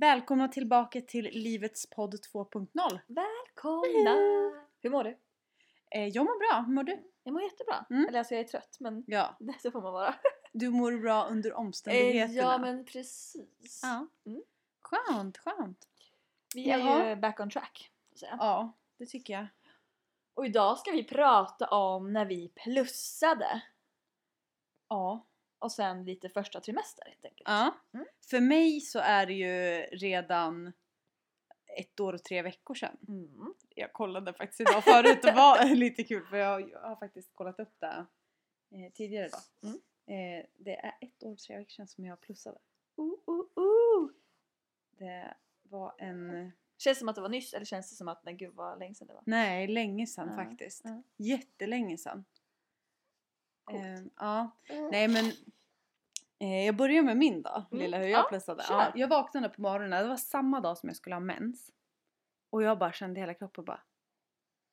Välkomna tillbaka till Livets podd 2.0. Välkomna! Hur mår du? Eh, jag mår bra, hur mår du? Jag mår jättebra. Mm. Eller alltså jag är trött men Ja, det så får man vara. du mår bra under Eh, omständigheterna. ja men precis. Ja. Mm. Skönt, skönt. Vi är Jaha. ju back on track. så. Ja, det tycker jag. Och idag ska vi prata om när vi plussade. Ja. Och sen lite första trimester helt enkelt. ja. Mm. För mig så är det ju redan ett år och tre veckor sedan. Mm. Jag kollade faktiskt idag förut, det var lite kul för jag jag har faktiskt kollat upp det eh, tidigare idag. Mm. Eh, det är ett år och tre veckor sedan som jag plussade. Uh, uh, uh. Det var en Känns det som att det var nyss eller känns det som att nej gud vad länge sedan det var? Nej, länge sedan faktiskt. Jättelänge sedan. Eh, ja, nej men eh, jag börjar med min då, Mm, lilla hur ja, jag plussade. kör. Ja, jag vaknade på morgonen, det var samma dag som jag skulle ha mens. Och jag bara kände hela kroppen bara...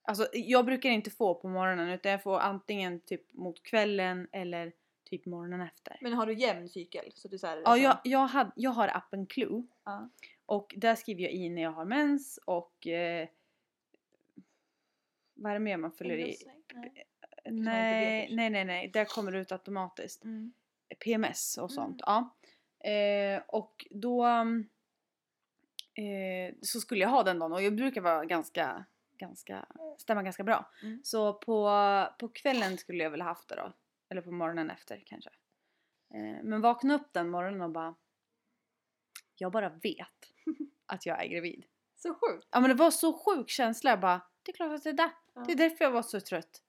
Alltså jag brukar inte få på morgonen utan jag får antingen typ mot kvällen eller typ morgonen efter. Men har du jämn cykel? Så du så här, Ja, jag, jag, hade, jag har appen Clue. Ja. Och där skriver jag i när jag har mens och... Eh, vad är det mer man fyller i? Nej. Nej, nej, nej. Där kommer det ut automatiskt. Mm. PMS och sånt. Mm. Ja. Eh, och då eh, så skulle jag ha den dagen och jag brukar vara ganska, ganska, stämma ganska bra. Mm. Så på, på kvällen skulle jag väl haft det då. Eller på morgonen efter kanske. Eh, men vakna upp den morgonen och bara jag bara vet att jag är gravid. Så sjukt! Ja men det var så sjuk känsla. Jag bara, det är klart att det är det. Ja. Det är därför jag var så trött.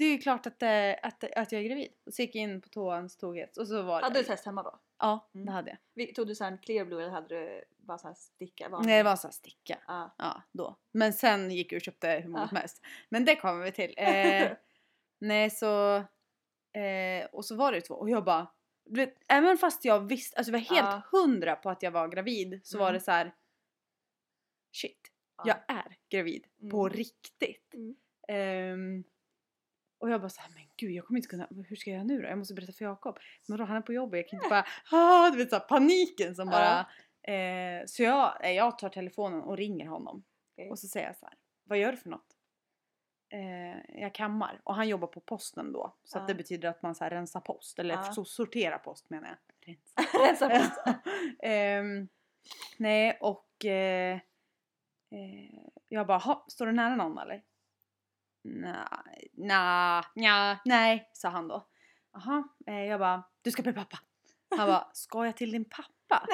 Det är ju klart att, det, att, att jag är gravid. Och så gick jag in på toan, så tog ett och så var Hade det. du test hemma då? Ja, Mm. det hade jag. Tog du sen clear blue eller hade du bara så här sticka? Nej det var så här sticka. Ja. Ja, då. Men sen gick jag och köpte hur många Ja. som helst. Men det kommer vi till. Eh, nej så... Eh, och så var det två och jag bara... Du vet, även fast jag visste, alltså jag var helt Ja. hundra på att jag var gravid så var Mm. det så här. Shit, Ja. jag är gravid. På Mm. riktigt. Mm. Och jag bara såhär, men gud jag kommer inte kunna, hur ska jag göra nu då? Jag måste berätta för Jakob. Men då han är på jobbet, jag kan inte bara, ah, du vet såhär paniken som Ja. bara. Eh, så jag, eh, jag tar telefonen och ringer honom. Okej. Och så säger jag så här, vad gör du för något? Eh, jag kammar. Och han jobbar på posten då. Så Ja. det betyder att man så här rensar post. Eller Ja. så sorterar post menar jag. Rensa. Rensa post. Ehm, nej och eh, eh, jag bara, "Ha, står du nära någon eller? Nej, nej, nja, nej, sa han då. Jaha, eh, jag bara, du ska bli pappa. Han bara, ska jag till din pappa?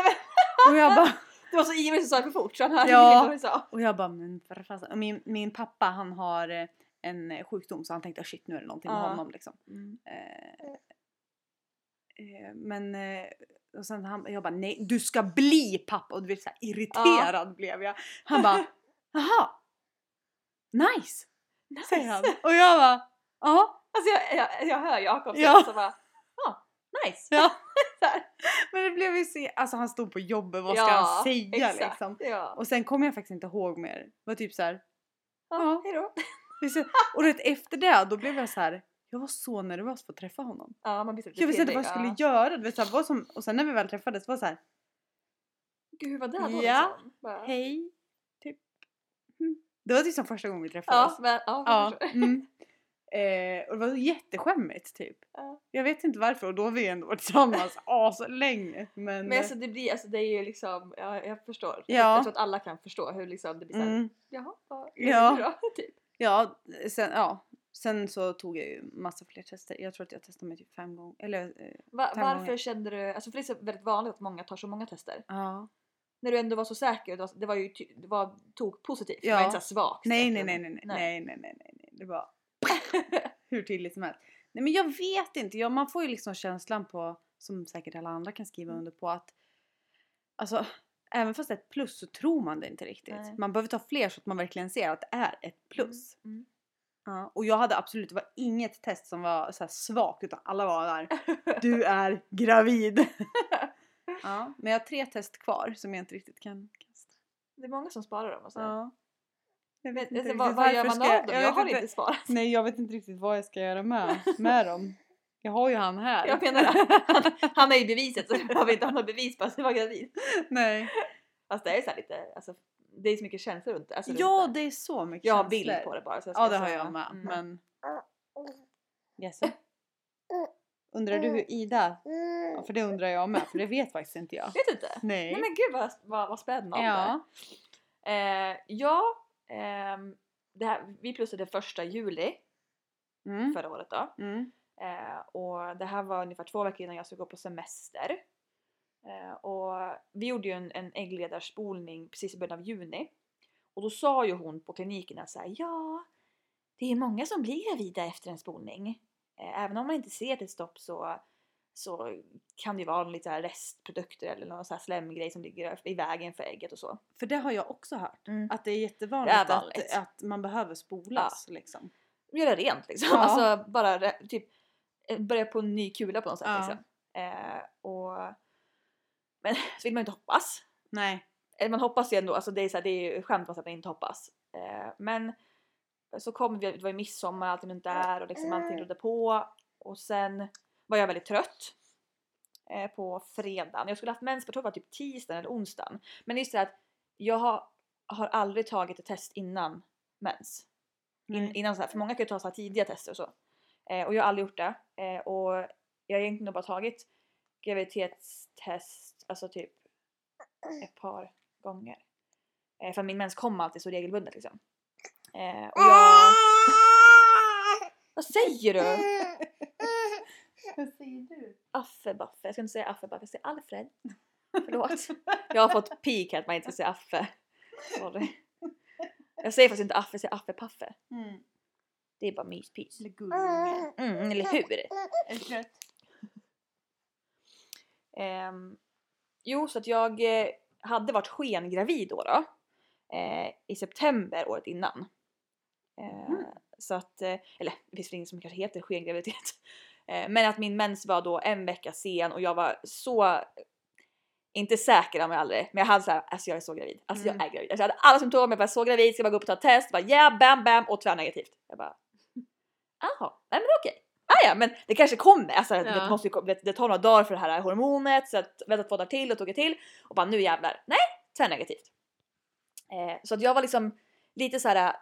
Och jag bara, Du var så ivrig så sa jag för fort så han hörde Ja. du sa. och jag bara, men för Min, min pappa han har eh, en eh, sjukdom så han tänkte, shit nu är det någonting med Ja. honom liksom. Eh, eh, men eh, och sen han, jag bara nej du ska bli pappa och du vet såhär irriterad blev jag. Han bara jaha nice säger han och jag bara ja Alltså jag, jag, jag hör Jakob Ja. så bara, ja, nice. ja. Men det blev ju så, alltså han stod på jobbet vad ska Ja, han säga exakt. liksom. Ja. Och sen kommer jag faktiskt inte ihåg mer. Det var typ så här. ja, hejdå. Och vet, efter det då blev jag så här. Jag var så nervös för att träffa honom. Ja, man blir Jag visste inte vad jag ja. skulle göra. Du vet, så här, vad som, och sen när vi väl träffades var så här. Gud hur var det då Ja. liksom? Bara, Hej. Det var liksom första gången vi träffades. Ja, men, ja, Ja. Mm. Eh, och det var jätteskämmigt typ. Ja. Jag vet inte varför och då har vi ändå varit tillsammans så länge. Men, Men alltså det blir, alltså det är ju liksom, ja, jag förstår. Ja. Jag tror att alla kan förstå hur liksom det blir såhär, mm, jaha, vad Ja. ja. nu då? Typ. ja, sen, ja, sen så tog jag ju massa fler tester. Jag tror att jag testade mig typ fem gånger. Eller eh, Va, Fem varför gånger. kände du, alltså för det är så väldigt vanligt att många tar så många tester. ja när du ändå var så säker, det var, det var ju det var, tog positivt, ja. det var inte såhär svagt. Nej nej nej nej, nej nej nej nej nej nej det var hur tydligt som helst. Nej men jag vet inte, ja, man får ju liksom känslan på, som säkert alla andra kan skriva mm. under på att alltså även fast det är ett plus så tror man det inte riktigt. Nej. Man behöver ta fler så att man verkligen ser att det är ett mm, plus. Mm. Mm. Ja, och jag hade absolut, det var inget test som var så svagt utan alla var där. Du är gravid! ja, men jag har tre test kvar som jag inte riktigt kan kasta. Det är många som sparar dem och så. Ja. Jag vet inte alltså, vad, vad gör man ska av dem? jag Jag, har inte- inte sparat. Nej jag vet inte riktigt vad jag ska göra med, med dem. Jag har ju han här. Jag menar. Han, han är ju beviset så du behöver inte ha något bevis på att du var gravid. Nej. Alltså det är så här lite, alltså det är så mycket känslor runt. Alltså, runt Ja, det. det är så mycket Jag har känslor. bild på det bara. Så jag Ja, ska det har jag med. Mm. Men... Yes. Undrar du hur Ida... Ja, för det undrar jag med, för det vet faktiskt inte jag. Vet inte? Nej. Nej men gud vad, vad, vad spännande. ja. Eh, ja, ehm, det här, vi plussade första juli Mm. förra året då. Mm. Eh, och det här var ungefär två veckor innan jag skulle gå på semester. Eh, och vi gjorde ju en, en äggledarspolning precis i början av juni. Och då sa ju hon på kliniken att så här, ja, det är många som blir gravida efter en spolning. Eh, även om man inte ser ett stopp så, så kan det ju vara lite restprodukter eller någon så här slemgrej som ligger i vägen för ägget och så. För det har jag också hört. Mm. Att det är jättevanligt Det är. Att, att man behöver spolas liksom. Göra rent liksom. Ja. Alltså bara typ eh, börja på en ny kula på något sätt Ja. liksom. Eh, och, men så vill man ju inte hoppas. Nej. Eller man hoppas ju ändå, alltså det är, så här, det är ju skämt att man inte hoppas. Eh, men så kom vi, det var ju midsommar, allting runt där och liksom allting rullade på. Och sen var jag väldigt trött. Eh, på fredagen. Jag skulle haft mens på jag tror det var typ tisdagen eller onsdagen. Men just det att jag har, har aldrig tagit ett test innan mens. In, innan så här, för många kan ju ta så här tidiga tester och så. Eh, och jag har aldrig gjort det. Eh, och jag har egentligen nog bara tagit graviditetstest, alltså typ ett par gånger. Eh, för min mens kom alltid så regelbundet liksom. Eh, och jag... Vad säger du? Vad säger du? Affe Baffe. Jag ska inte säga Affe Baffe, jag säger Alfred. Förlåt. Jag har fått pik att man inte ska säga Affe. Sorry. Jag säger faktiskt inte Affe, jag säger Affe Paffe. Mm. Det är bara myspys. Eller gullunge. Mm, eller hur? Är du trött? Ehm, jo, så att jag eh, hade varit skengravid då, då eh, i september året innan. Eh, Mhm. Så att, eh, eller det finns väl ingen som kanske heter skengraviditet. Eh, men att min mens var då en vecka sen och jag var så inte säker om jag aldrig, men jag hade såhär, alltså jag är så gravid. Alltså Mm. jag är gravid. Alltså jag hade alla symptom, jag var så gravid, ska bara gå upp och ta ett test, bara yeah, bam, bam och tvärnegativt. Jag bara, jaha, nej men okej. Ah, ja, men det kanske kommer. Alltså, Ja. det, måste ju, det, det tar några dagar för det här hormonet så att vänta två dagar till och tog jag till och bara nu jävlar. Nej, tvärnegativt. Eh, så att jag var liksom lite så här.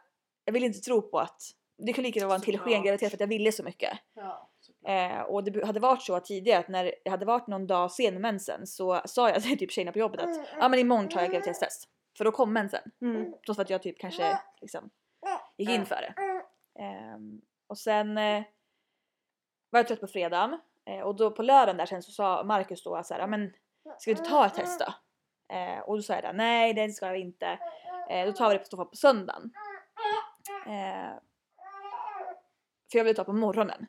Jag ville inte tro på att det kunde lika gärna vara en till skengraviditet för att jag ville så mycket. Ja, Eh, och det hade varit så tidigare att när jag hade varit någon dag sen med mensen så sa jag till typ tjejerna på jobbet att ja men imorgon tar jag graviditetstest. För då kom mensen. Mm. Trots att jag typ kanske liksom gick in för det. Ehm, och sen eh, var jag trött på fredagen eh, och då på lördagen där sen så sa Marcus då så här, men ska vi inte ta ett test då? Eh, och då sa jag där, nej det ska vi inte. Eh, då tar vi det på, på söndagen. Eh, för jag vill ta på morgonen.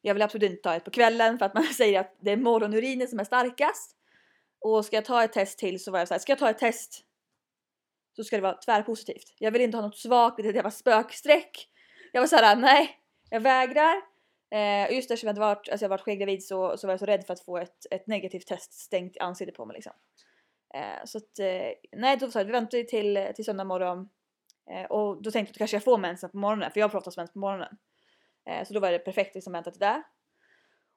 Jag vill absolut inte ta ett på kvällen för att man säger att det är morgonurinen som är starkast. Och ska jag ta ett test till så var jag såhär, ska jag ta ett test så ska det vara tvärpositivt. Jag vill inte ha något svagt det var spökstreck. Jag var såhär, nej, jag vägrar. Eh, just eftersom jag hade varit, alltså jag varit skengravid så, så var jag så rädd för att få ett, ett negativt test stängt i ansiktet på mig liksom. Eh, så att, eh, nej då sa jag, vi väntar till, till söndag morgon. Eh, och då tänkte jag att kanske jag får mensen på morgonen, för jag får oftast mens på morgonen. Eh, så då var det perfekt liksom vänta till det.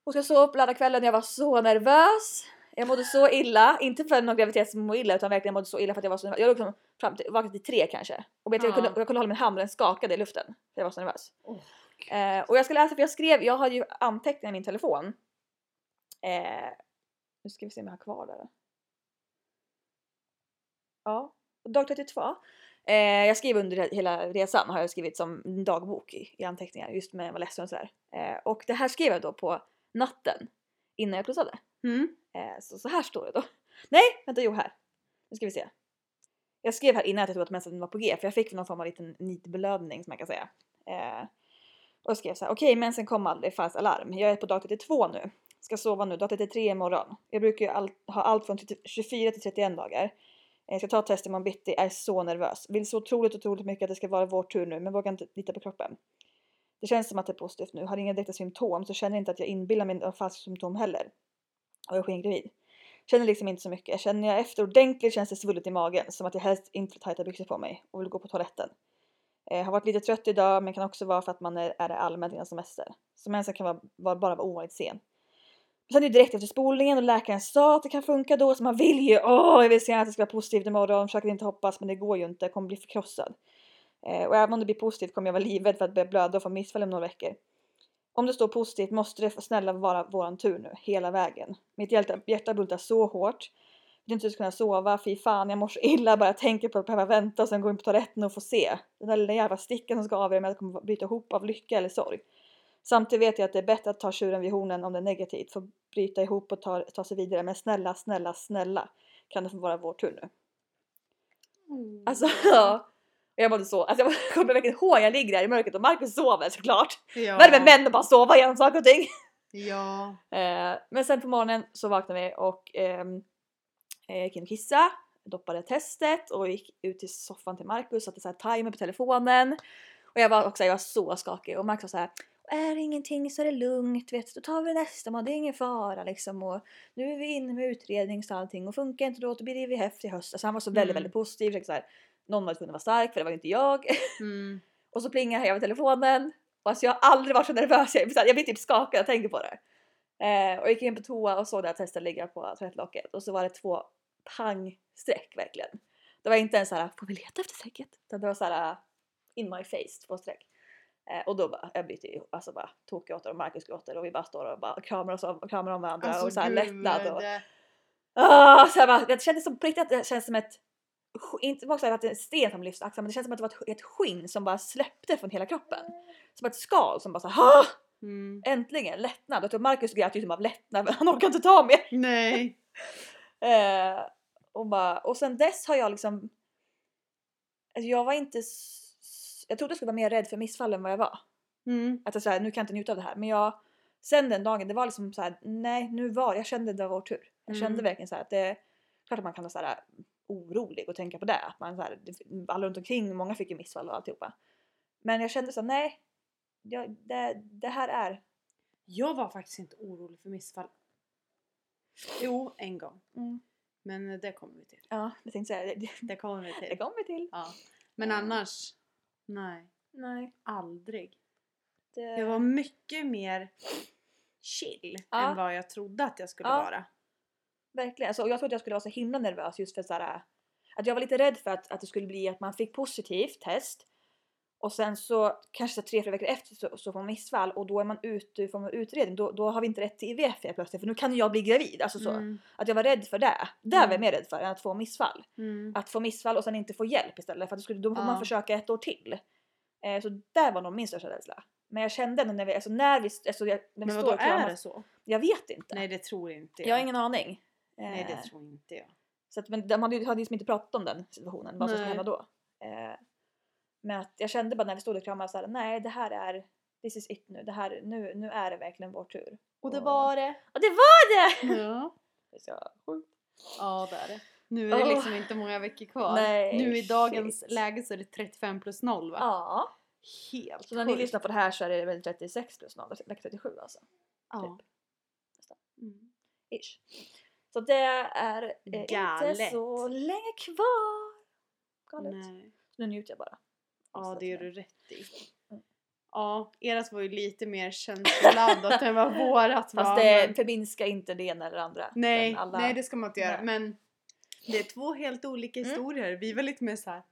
Och så jag sov upp lördag kvällen, jag var så nervös. Jag mådde så illa, inte för någon graviditet som mår illa utan verkligen jag mådde så illa för att jag var så nervös. Jag låg liksom fram till, vaknade till tre kanske. Och vet, jag, Ja. kunde, jag kunde hålla min hand och den skakade i luften. För jag var så nervös. Åh, Eh, och jag ska läsa för jag skrev, jag har ju anteckningar i min telefon. Eh, nu ska vi se om jag har kvar det. Ja, dag 32. Eh, jag skrev under hela resan har jag skrivit som en dagbok i, i anteckningar just med vara ledsen och sådär. Eh, och det här skrev jag då på natten innan jag plussade. Mm. Eh, så, så här står det då. Nej, vänta, jo här. Nu ska vi se. Jag skrev här innan att jag trodde att mensen var på G för jag fick någon form av liten nitblödning som man kan säga. Eh, och jag skrev så här, okej mensen kom aldrig, falskt alarm. Jag är på dag 32 nu. Ska sova nu, dag 33 imorgon. Jag brukar ju all, ha allt från 30 24 till 31 dagar. Jag ska ta test imorgon bitti, är så nervös. Vill så otroligt, otroligt mycket att det ska vara vår tur nu men vågar inte lita på kroppen. Det känns som att det är positivt nu, har inga direkta symptom så känner inte att jag inbillar mig några falska symptom heller. Och jag är skengravid. Känner liksom inte så mycket. Känner jag efter ordentligt känns det svullet i magen. Som att jag helst inte vill tajta byxor på mig och vill gå på toaletten. Eh, har varit lite trött idag men kan också vara för att man är, är allmänt innan semester. Så mensen kan vara, vara, bara vara ovanligt sen. Sen är det direkt efter spolningen och läkaren sa att det kan funka då så man vill ju, åh jag vill se att det ska vara positivt imorgon, försöker inte hoppas men det går ju inte, jag kommer bli förkrossad. Eh, och även om det blir positivt kommer jag vara livrädd för att börja blöda och få missfall om några veckor. Om det står positivt måste det snälla vara våran tur nu, hela vägen. Mitt hjärta, hjärta bultar så hårt. Jag inte ens kunna sova, fy fan jag mår så illa bara jag tänker på att behöva vänta och sen gå in på toaletten och få se. Den där lilla jävla sticken som ska avgöra om jag kommer bryta ihop av lycka eller sorg. Samtidigt vet jag att det är bättre att ta tjuren vid hornen om det är negativt, få bryta ihop och ta, ta sig vidare. Men snälla, snälla, snälla kan det få vara vår tur nu. Alltså ja. Och jag mådde så, alltså jag kommer verkligen ihåg jag ligger där i mörkret och Marcus sover såklart. ja. Med män att bara sova genom saker och ting? Ja. Eh, men sen på morgonen så vaknade vi och ehm, eh, gick in och kissa, doppade testet och gick ut till soffan till Marcus, satte så här timer på telefonen. Och jag var också jag var så skakig och Marcus var så här är det ingenting så är det lugnt, vet då tar vi det nästa månad, det är ingen fara liksom och nu är vi inne med utredning och allting och funkar inte då, då blir det häft i höst. Alltså han var så väldigt, Mm. väldigt positiv, försökte så här, någon var tvungen att vara stark för det var ju inte jag. Mm. Och så plingar jag med telefonen. Och alltså jag har aldrig varit så nervös. Jag jag blir typ skakad när jag tänker på det. Eh, och gick in på toa och såg det här testet ligga på tvättlocket. Och så var det två pangsträck verkligen. Det var inte ens så här, får vi leta efter strecket? Utan det var så här in my face, två streck. Eh, och då bara, jag blir ju alltså bara tokig åt det och Marcus gråter och vi bara står och bara kramar, oss om, kramar om varandra Alltså, och så här lättnad. Och. Ah, så jag bara, det kändes som på riktigt att det känns som ett inte så här att det är en sten som lyfts axlarna men det känns som att det var ett, ett skinn som bara släppte från hela kroppen. Som ett skal som bara så här, ah, Mm. äntligen lättnad. Jag tror Marcus grät ju som av lättnad men han orkar inte ta mer. Nej. Eh, och, bara, och sen dess har jag liksom alltså jag var inte s- s- jag trodde jag skulle vara mer rädd för missfall än vad jag var. Mm. Att jag så här, nu kan jag inte njuta av det här. Men jag, sen den dagen, det var liksom så här, nej nu var, jag kände det var vår tur. Jag kände Mm. verkligen så här att det, klart att man kan vara så här orolig och tänka på det. Att man så här, det- alla runt omkring, många fick ju missfall och alltihopa. Men jag kände så här, nej, jag, det, det här är, Jag var faktiskt inte orolig för missfall. Jo, en gång. mm, Men det kommer vi till. ja, jag tänkte säga det, Det kommer vi det till. kommer vi till. Ja. Men annars, nej. Nej, Aldrig. det, Jag var mycket mer chill Ja. än vad jag trodde att jag skulle Ja. vara. Verkligen. Alltså, och jag trodde jag skulle vara så himla nervös just för så här, att jag var lite rädd för att, att det skulle bli att man fick positivt test och sen så kanske tre, fyra veckor efter så, så får man missfall och då är man ute från utredning. Då, då har vi inte rätt till IVF helt plötsligt för nu kan jag bli gravid. Alltså så. Mm. Att jag var rädd för det. Det var jag Mm. mer rädd för än att få missfall. Mm. Att få missfall och sen inte få hjälp istället för att det skulle, då får man Ja. försöka ett år till. Eh, så där var nog min största rädsla. Men jag kände ändå när vi, alltså när vi, alltså jag, när vi Men står vadå, är det så? Jag vet inte. Nej det tror inte jag. jag har ingen aning. Nej Eh, det tror inte jag. så att, men de hade ju hade liksom inte pratat om den situationen, vad som skulle hända då. Eh, men att jag kände bara när vi stod och kramade såhär, nej det här är, this is it nu, det här, nu, nu är det verkligen vår tur. Och det var det. Och det var det! Ja. Det är så sjukt. Ja det är det. Nu är det liksom inte många veckor kvar. Nej, nu i dagens shit. läge så är det 35 plus 0 va? Ja, Helt så när ni sjukt. lyssnar på det här så är det väl 36 plus 0, vecka 37 alltså. Ja. typ. Mm. Ish. Så det är eh, inte så länge kvar. Galet. Nej. Så nu njuter jag bara. Ja det gör du rätt i. Mm. Ja, eras var ju lite mer känsloladdat än vad vårat var. Fast det men- förminskar inte det ena eller det andra. Nej, alla- nej det ska man inte göra. Nej. Men det är två helt olika Mm. historier. Vi var lite mer så här.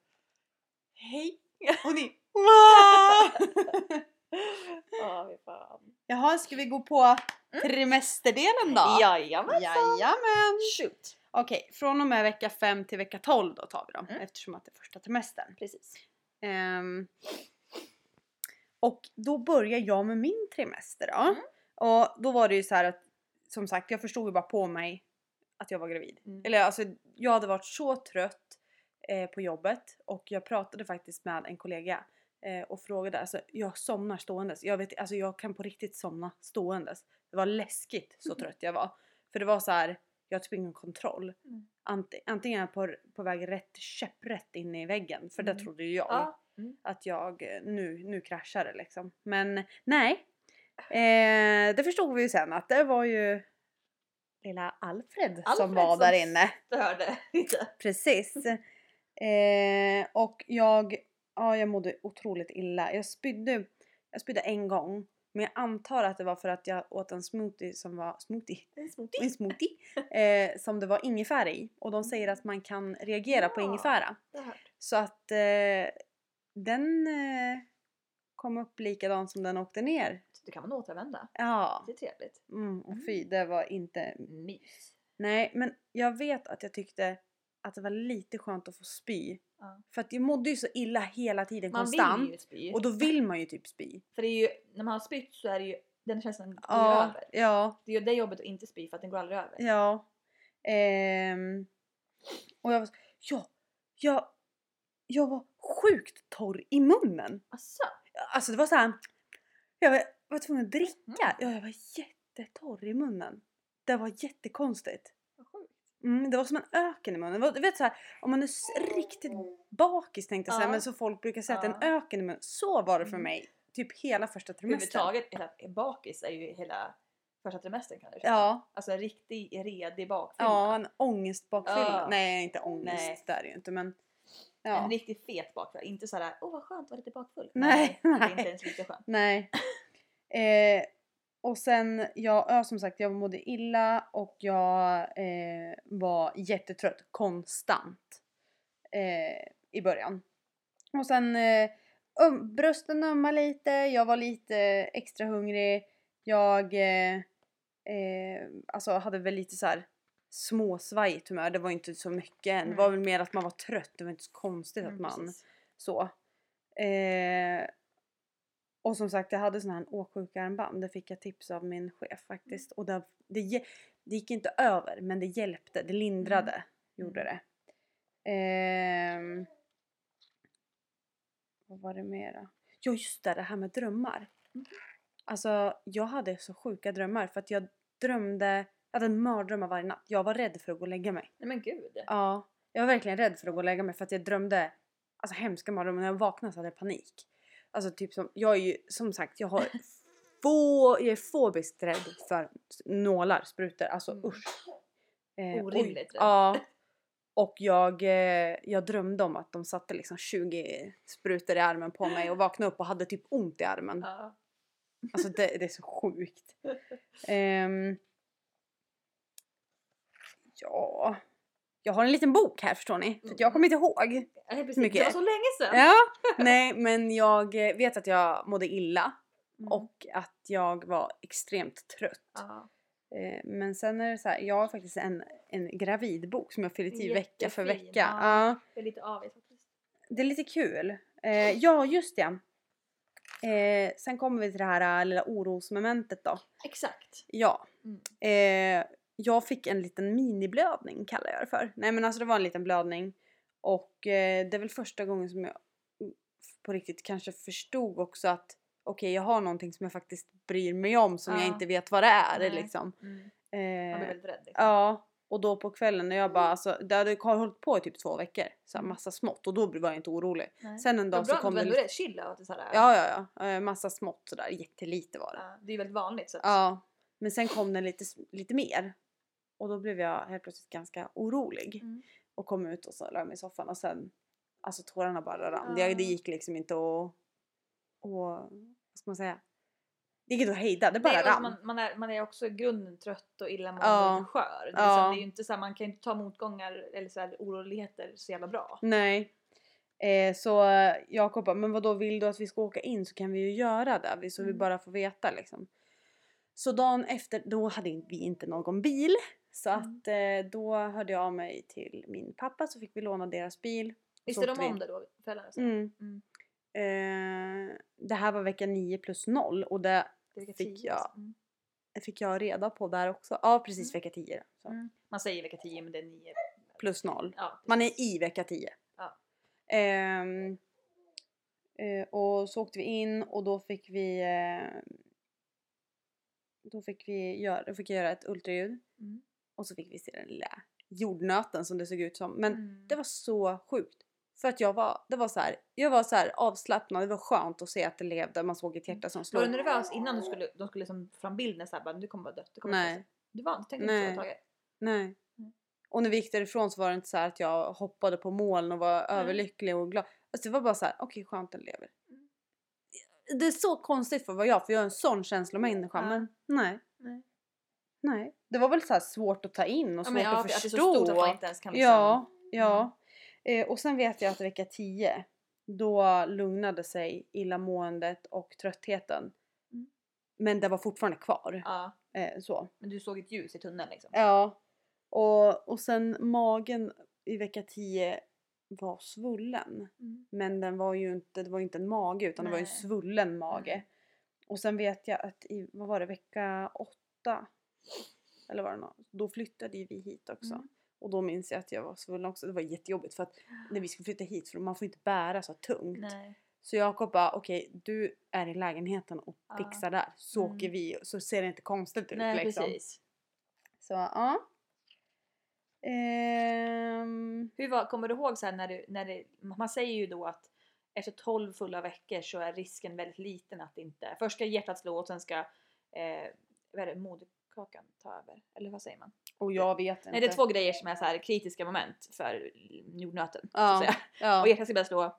Hej! Och ni Ja, fan. Jaha, ska vi gå på trimesterdelen då? Jajamensan! Jajamän! Shoot! Okej, från och med vecka 5 till vecka 12 då tar vi dem Mm. eftersom att det är första trimestern. Precis. Ehm, och då börjar jag med min trimester då. Mm. Och då var det ju så här att som sagt jag förstod ju bara på mig att jag var gravid. Mm. Eller alltså jag hade varit så trött eh, på jobbet och jag pratade faktiskt med en kollega eh, och frågade, alltså jag somnar ståendes. Jag, vet, alltså, jag kan på riktigt somna ståendes. Det var läskigt så trött jag var. För det var så här, jag har typ ingen kontroll. Mm. Ant, antingen är jag på, på väg rätt käpprätt in i väggen, för det Mm. trodde ju jag Ja. Mm. att jag eh, nu, nu kraschar det liksom. Men nej. Eh, det förstod vi ju sen att det var ju lilla Alfred, som Alfred var som där inne. Störde lite. Precis. Eh, och jag, ja jag mådde otroligt illa. Jag spydde, jag spydde en gång Men jag antar att det var för att jag åt en smoothie som var smoothie, En en smoothie. smoothie eh, som det var ingefära i. Och de säger att man kan reagera på Ja. ingefära. Jag hört. Så att eh, den eh, kom upp likadan som den åkte ner. Så det kan man återanvända. Ja. Det är trevligt. Mm, och fy, det var inte... Mys. Nej, men jag vet att jag tyckte att det var lite skönt att få spy. Ja. För att jag mådde ju så illa hela tiden Man konstant. vill ju spy. Och då vill man ju typ spy. För det är ju, när man har spytt så är det ju, den känslan går Ja, över. ja, Det är ju det jobbet att inte spy för att den går aldrig över. ja. Ehm, och jag var ja, jag, jag var sjukt torr i munnen. Asså? Alltså det var så här. Jag var, var tvungen att dricka. Mm. Ja, jag var jättetorr i munnen. Det var jättekonstigt. Mm, det var som en öken i munnen. Var- Du vet så här, om man är riktigt bakis tänkte jag säga, Ja. men så folk brukar säga att en öken i munnen. Så var det för Mm. mig. Typ hela första trimestern. Överhuvudtaget, bakis är ju hela första trimestern kan du säga. Ja, Alltså en riktig redig bakfylla. ja, en ångestbakfylla. Ja. Nej, inte ångest. Nej. Det är det ju inte men. Ja. En riktigt fet bakfylla. Inte såhär, åh vad skönt att vara lite bakfull. Nej, det är nej. inte ens lika skönt. Nej. Eh, och sen, jag, ja, som sagt, jag mådde illa och jag eh, var jättetrött konstant eh, i början. Och sen eh, um, brösten ömmade lite, jag var lite extra hungrig. Jag eh, eh, alltså hade väl lite så här småsvajigt humör. Det var inte så mycket än. Det var Nej. väl mer att man var trött. Det var inte så konstigt att Mm, man precis. så. Eh, och som sagt jag hade sån här åksjukarmband. Det fick jag tips av min chef faktiskt. Och det, det, det gick inte över men det hjälpte. Det lindrade. Gjorde det. Ehm, vad var det mera? Ja just det, det här med drömmar. Mhm. Alltså jag hade så sjuka drömmar för att jag drömde, jag hade mardrömmar varje natt. Jag var rädd för att gå och lägga mig. Nej men gud. Ja, jag var verkligen rädd för att gå och lägga mig för att jag drömde alltså hemska mardrömmar. När jag vaknade så hade jag panik. Alltså typ som, jag är ju som sagt, jag har få, jag är fobiskt rädd för nålar, sprutor, alltså Mm. usch. Eh. Orimligt rädd. Ja. Och jag, eh, jag drömde om att de satte liksom 20 sprutor i armen på mig och vaknade upp och hade typ ont i armen. Ja. Alltså det, det är så sjukt. Ehm, ja. Jag har en liten bok här förstår ni. För jag kommer inte ihåg. Precis. Mycket. Det var så länge sedan. Ja, nej men jag vet att jag mådde illa Mm. och att jag var extremt trött. Ja. Eh, Men sen är det så här, jag har faktiskt en, en gravidbok som jag fyller i vecka för vecka. ja. Ja. Det är lite avigt faktiskt. Det är lite kul. Eh, ja, just det. Eh, sen kommer vi till det här äh, lilla orosmomentet då. Exakt. Ja. Mm. Eh, jag fick en liten miniblödning kallar jag det för. Nej men alltså det var en liten blödning. Och eh, det är väl första gången som jag mm, på riktigt kanske förstod också att okej jag har någonting som jag faktiskt bryr mig om som jag Ja. inte vet vad det är Nej. liksom. Mm. Man blir Eh, väldigt rädd. Liksom. ja. Och då på kvällen när jag bara alltså det hade hållit på i typ två veckor. Så här, Mm. massa smått och då var jag inte orolig. Nej. Sen en dag Vad så bra, kom du det var lite... ändå rätt chill av att det är såhär, Ja ja ja. Eh, massa smått sådär. Jättelite var det. ja, det är väldigt vanligt. Så att, Ja, men sen kom det lite, lite mer. Och då blev jag helt plötsligt ganska orolig. Mm. Och kom ut och så la mig i soffan och sen, alltså tårarna bara rann. Ja. Det, det gick liksom inte att, och, vad ska man säga? Det gick inte att hejda, det bara Nej, rann. man, man, är, man är också i grunden trött och illamående Ja. och skör. Det är, Ja. liksom, det är ju inte så här, man kan ju inte ta motgångar eller så här, oroligheter så jävla bra. Nej. Eh, så Jakob bara, men vad då vill du att vi ska åka in så kan vi ju göra det. Så vi Mm. bara får veta liksom. Så dagen efter, då hade vi inte någon bil. Så Mm. att eh, då hörde jag av mig till min pappa så fick vi låna deras bil. Visste de vi. om det då? Föräldrarna? Mm. Mm. Eh, det här var vecka 9 plus 0 och det Det Fick 10, jag. alltså. Mm. fick jag reda på där också. Ja precis Mm. vecka 10. Så. Mm. Man säger vecka 10 men det är 9. Plus 0. Ja, Man är i vecka 10. Ja. Ehm, eh, och så åkte vi in och då fick vi eh, då fick vi göra, då fick jag göra ett ultraljud Mm. och så fick vi se den lilla jordnöten som det såg ut som. Men Mm. det var så sjukt. För att jag var, det var så här, jag var så avslappnad, det var skönt att se att det levde, man såg ett hjärta som Var slog. du nervös innan du skulle, de skulle liksom fram bilden såhär bara du kommer vara dött, du kommer Nej. Du var inte, tänkte Nej. inte så? Nej. Mm. Och när vi gick därifrån så var det inte så att jag hoppade på moln och var överlycklig och glad. Alltså det var bara så här, okej skönt den lever. Mm. det är så konstigt för vara jag för jag är en sån känslomänniska Ja. men nej. Nej. Nej. Det var väl så svårt att ta in och Ja, svårt ja, att för att det är förstå. så stort att inte ens kan liksom... Ja, ja. Eh, och sen vet jag att vecka 10 då lugnade sig illamåendet och tröttheten. Mm. Men det var fortfarande kvar. ja. Eh, så. Men du såg ett ljus i tunneln liksom? Ja. Och, och sen magen i vecka 10 var svullen. Mm. Men den var ju inte, det var inte en mage utan det var en Nej. svullen mage. Mm. Och sen vet jag att i, vad var det, vecka 8? Eller var det nå- Då flyttade ju vi hit också. Mm. Och då minns jag att jag var svullen också. Det var jättejobbigt för att när vi skulle flytta hit för man får inte bära så tungt. Nej. Så Jakob bara okej du är i lägenheten och Ja. fixar där. Så Mm. åker vi så ser det inte konstigt ut Nej liksom. precis. Så ja. Ehm, Hur var, kommer du ihåg så när du, när det, man säger ju då att efter 12 fulla veckor så är risken väldigt liten att inte, först ska hjärtat slå och sen ska eh, vad är det, moderkakan ta över. Eller vad säger man? och jag vet inte. Nej det är två grejer som är så här kritiska moment för jordnöten. Så Ja. att säga. Ja. Och hjärtat ska börja slå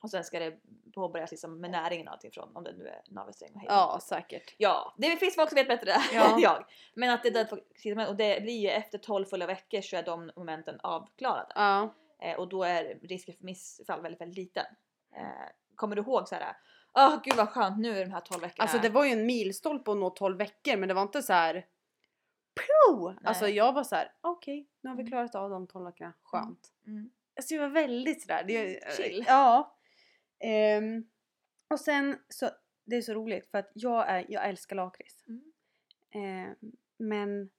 och sen ska det påbörjas liksom med näringen och allting från om det nu är navelsträng och ja säkert. Ja, det finns folk som vet bättre Ja. än jag. Men att det är moment och det blir ju efter 12 fulla veckor så är de momenten avklarade. Ja. Eh, och då är risken för missfall väldigt, väldigt liten. Eh, kommer du ihåg så här? Åh gud vad skönt nu är de här 12 veckorna. Alltså det var ju en milstolpe att nå 12 veckor men det var inte så här. Pro! Alltså jag var så här: okej nu har vi Mm. klarat av de 12 veckorna, skönt. Mm. Alltså jag var väldigt sådär. Det, Chill. Ja. Ehm, och sen så, det är så roligt för att jag, är, jag älskar lakrits. Mm. Ehm, men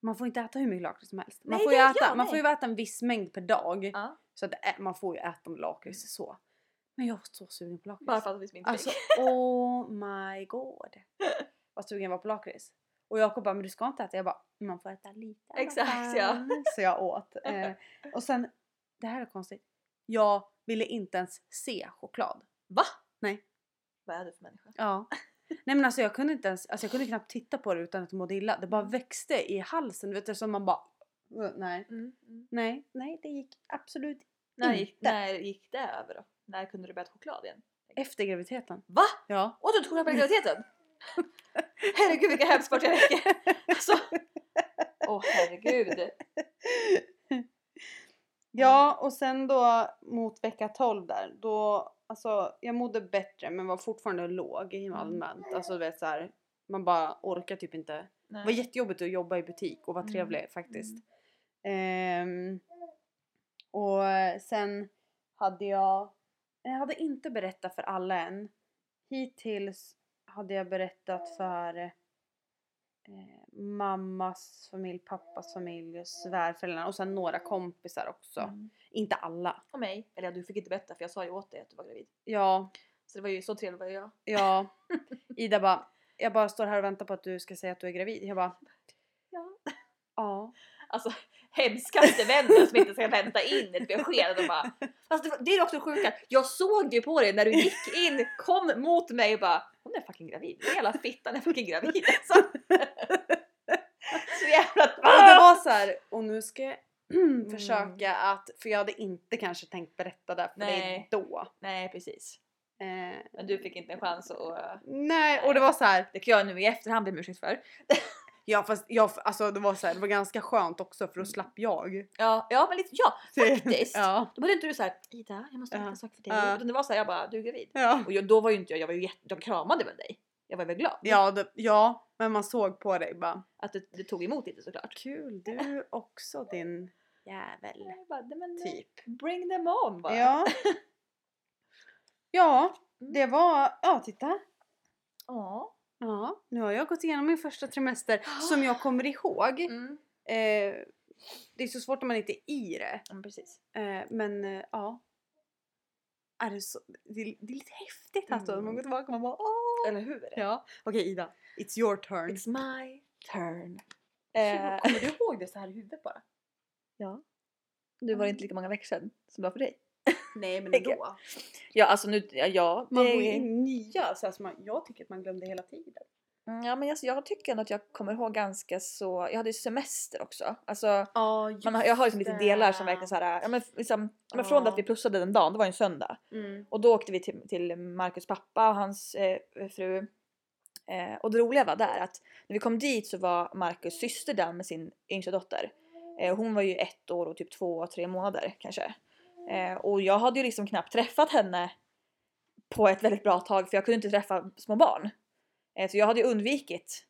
man får inte äta hur mycket lakrits som helst. Man, Nej, får, ju äta, man får ju äta en viss mängd per dag. Ja. Så att är, man får ju äta lakrits så. Men jag var så sugen på lakrits. Bara för att vi inte Alltså oh my god. Vad sugen jag var på lakrits. Och Jakob bara, men du ska inte äta. Jag bara, man får äta lite Exakt, fall." ja. Så jag åt. Eh, och sen, det här är konstigt. Jag ville inte ens se choklad. Va? Nej. Vad är du för människa? Ja. Nej men alltså jag kunde inte ens, alltså jag kunde knappt titta på det utan att må illa. Det bara växte i halsen, vet du, som man bara, "Uh, nej. Mm. Mm. Nej, nej det gick absolut När, gick, Inte. när gick det över då? När kunde du börja äta choklad igen? efter graviditeten. Va? Ja. Åt du inte choklad på graviditeten? herregud vilka 40 veckor! Alltså. Åh herregud. Ja och sen då mot vecka 12 där då alltså jag mådde bättre men var fortfarande låg i allmänt. Alltså du vet så här, man bara orkar typ inte. Det Nej. var jättejobbigt att jobba i butik och vara Mm, trevlig faktiskt. Ehm, och sen hade jag, jag hade inte berättat för alla än. Hittills hade jag berättat för eh, mammas familj, pappas familj, svärföräldrarna och sen några kompisar också. Mm. Inte alla. Och mig. Eller ja, du fick inte berätta för jag sa ju åt dig att du var gravid. Ja, Så det var ju så trevligt var jag. ja. Ida bara, jag bara står här och väntar på att du ska säga att du är gravid. Jag bara, Ja. ja. Alltså hemskaste vännen som inte ska vänta in ett besked. Och bara, alltså, det, är också sjuka. Jag såg ju på dig när du gick in, kom mot mig och bara hon är fucking gravid. Jävla fittan är fucking gravid. Alltså. Så jävla... Alltså det var så här, och nu ska jag försöka att, för jag hade inte kanske tänkt berätta det för Nej. dig då. Nej precis. Eh, Men du fick inte en chans att... nej, och det var så här, Det kan jag nu i efterhand be om ursäkt för. ja fast jag, alltså det var så här, det var ganska skönt också för då slapp jag. Ja, ja men lite, ja faktiskt. Ja. Då var det inte du såhär Ida jag måste berätta Ja. en sak för dig. Ja. Utan det var såhär jag bara du är gravid. Ja. Och jag, då var ju inte jag, jag var ju jätte, jag kramade väl dig. Jag var väl glad. Ja, det, ja, men man såg på dig bara Att du, du tog emot lite såklart. Kul, du också din jävel. Jag bara, "Nej, men, Typ. Bring them on bara. Ja. Ja, Mm. det var, ja titta. Ja. Ja, nu har jag gått igenom min första trimester som jag kommer ihåg. Mm. Eh, det är så svårt när man inte är i det. Men precis. Eh, men eh, ja. Är det, så, det, det är lite häftigt alltså. Mm. Man går tillbaka och man bara åh. Eller hur? Ja. Okej Ida, it's your turn. It's my turn. Eh, kommer du ihåg det så här i huvudet bara? ja. Du var det inte lika många veckor sedan som det var för dig. Nej men ändå. Ja alltså nu, ja, ja Man det- går in i nya så som man, jag tycker att man glömde hela tiden. Mm, Ja men alltså, jag tycker ändå att jag kommer ihåg ganska så, jag hade ju semester också. Alltså, Ja, man jag har liksom lite delar som verkligen såhär, ja men, liksom, ja, men från att vi Ja. pussade den dagen, det var ju en söndag. Mm. Och då åkte vi till, till Marcus pappa och hans eh, fru. Eh, och det roliga var där att när vi kom dit så var Marcus syster där med sin yngsta dotter. Eh, hon var ju ett år och typ två, tre månader kanske. Eh, och jag hade ju liksom knappt träffat henne på ett väldigt bra tag för jag kunde inte träffa små barn. Eh, så jag hade ju undvikit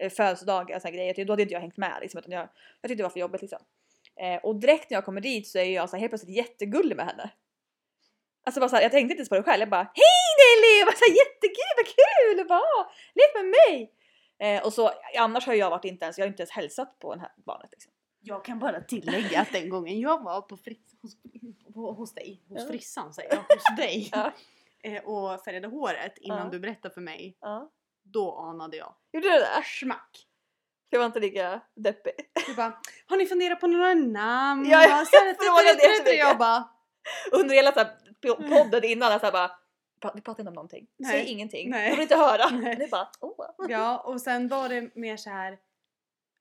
eh, födelsedagar och såna grejer. Då hade inte jag hängt med liksom, utan jag, jag tyckte det var för jobbigt liksom. Eh, och direkt när jag kommer dit så är jag så här, helt plötsligt jättegullig med henne. Alltså bara så här, jag tänkte inte ens på det själv. Jag bara Hej Nelly! Jag bara så här, Jättekul, vad kul! Jag bara, "Ah, Lek med mig! Eh, och så annars har jag varit inte ens, jag har inte ens hälsat på det här barnet. Liksom. Jag kan bara tillägga att den gången jag var på fris- hos, på, hos dig, hos Ja. frissan säger jag, hos dig Ja. eh, och färgade håret innan Ja. du berättade för mig. Då anade jag. Gjorde du det? Smack! Jag var inte lika deppig. Du bara, har ni funderat på några namn? Ja, jag Så här, frågade tut, tut, tut, jättemycket. Jag bara, Under hela så här, po- podden innan, så här bara "Pra- vi pratar inte om någonting. Säg Nej. ingenting. Nej. Jag vill inte höra. Nej. Nu bara åh. ja och sen var det mer så här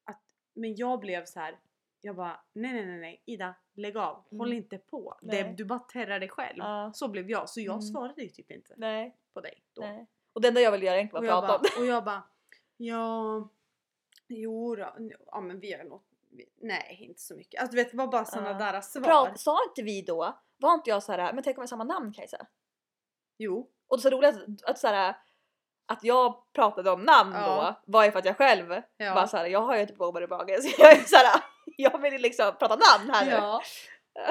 att, men jag blev så här. Jag bara, nej nej nej nej Ida, lägg av, håll Mm. inte på. Det, du bara terrar dig själv. Ja. Så blev jag, så jag Mm. svarade ju typ inte Nej. på dig då. Nej. Och det enda jag vill göra egentligen var att prata om bara, och jag bara, ja, jo då, ja men vi har något, nej inte så mycket. Alltså du vet det var bara sådana Ja. där svar. Pra- sa inte vi då, var inte jag så här, men tänk om vi har samma namn Kajsa? Jo. Och det så roligt att, att, så här, att jag pratade om namn Ja. då var ju för att jag själv Ja. bara så här, jag har ju inte blåbär i magen så jag är så här, jag vill ju liksom prata namn här nu. ja.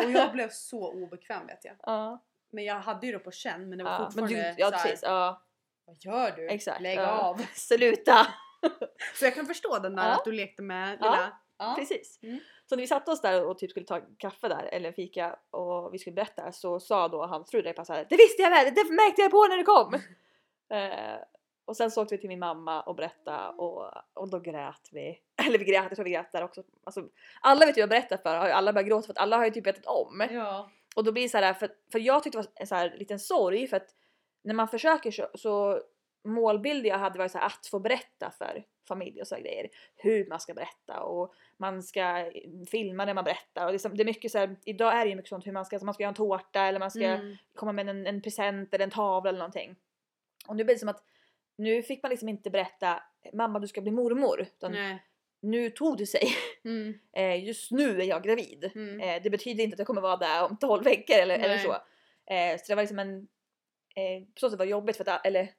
Och jag blev så obekväm vet jag. Ja. Men jag hade ju det på känn men det var Ja, men fortfarande du, ja så här, precis, ja vad gör du? exakt. Lägg ja. av. Sluta! Så jag kan förstå den där Ja. att du lekte med lilla... Ja. Precis. Mm. Så när vi satte oss där och typ skulle ta kaffe där eller fika och vi skulle berätta så sa då hans fru där så här, Det visste jag väl! Det märkte jag på när du kom! eh, och sen så åkte vi till min mamma och berättade och, och då grät vi. Eller vi grät, jag tror vi grät där också. Alltså, alla vet ju jag berättar för har ju alla börjat gråta för att alla har ju typ vetat om. Ja. Och då blir det så här, för, för jag tyckte det var en så här liten sorg för att när man försöker så, så målbilden jag hade var så här att få berätta för familj och så grejer. Hur man ska berätta och man ska filma när man berättar. Och liksom, det är mycket så här, idag är det ju mycket sånt hur man ska, alltså man ska göra en tårta eller man ska Mm. komma med en, en present eller en tavla eller någonting. Och nu blir det som att nu fick man liksom inte berätta mamma du ska bli mormor. Utan Nej. nu tog det sig. Mm. Eh, just nu är jag gravid. Mm. Eh, det betyder inte att jag kommer vara där om 12 veckor eller, eller så. Eh, så det var liksom en... Eh, på så sätt var jobbigt för att, eller,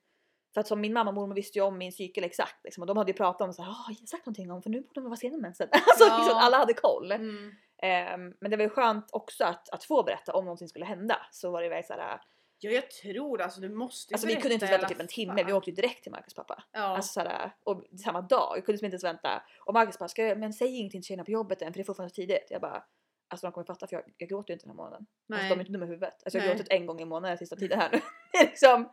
för att som min mamma och mormor visste ju om min cykel exakt liksom, och de hade ju pratat om så här, har sagt någonting om för nu borde de vara sena med mensen. Alltså Ja. liksom, alla hade koll. Mm. Eh, men det var ju skönt också att, att få berätta om någonting skulle hända. Så var det väldigt såhär, Ja jag tror alltså du måste ju alltså vi kunde inte vänta typ en timme, vi åkte ju direkt till Marcus pappa. Ja. Alltså såhär, och samma dag, jag kunde liksom inte ens vänta. Och Marcus bara, ska jag, men säg ingenting till tjejerna på jobbet än för det är fortfarande tidigt. Jag bara, alltså de kommer fatta för jag, jag gråter ju inte den här månaden. Alltså, de är inte dumma i huvudet. Alltså jag har Nej. gråtit en gång i månaden sista tiden här nu. Det liksom,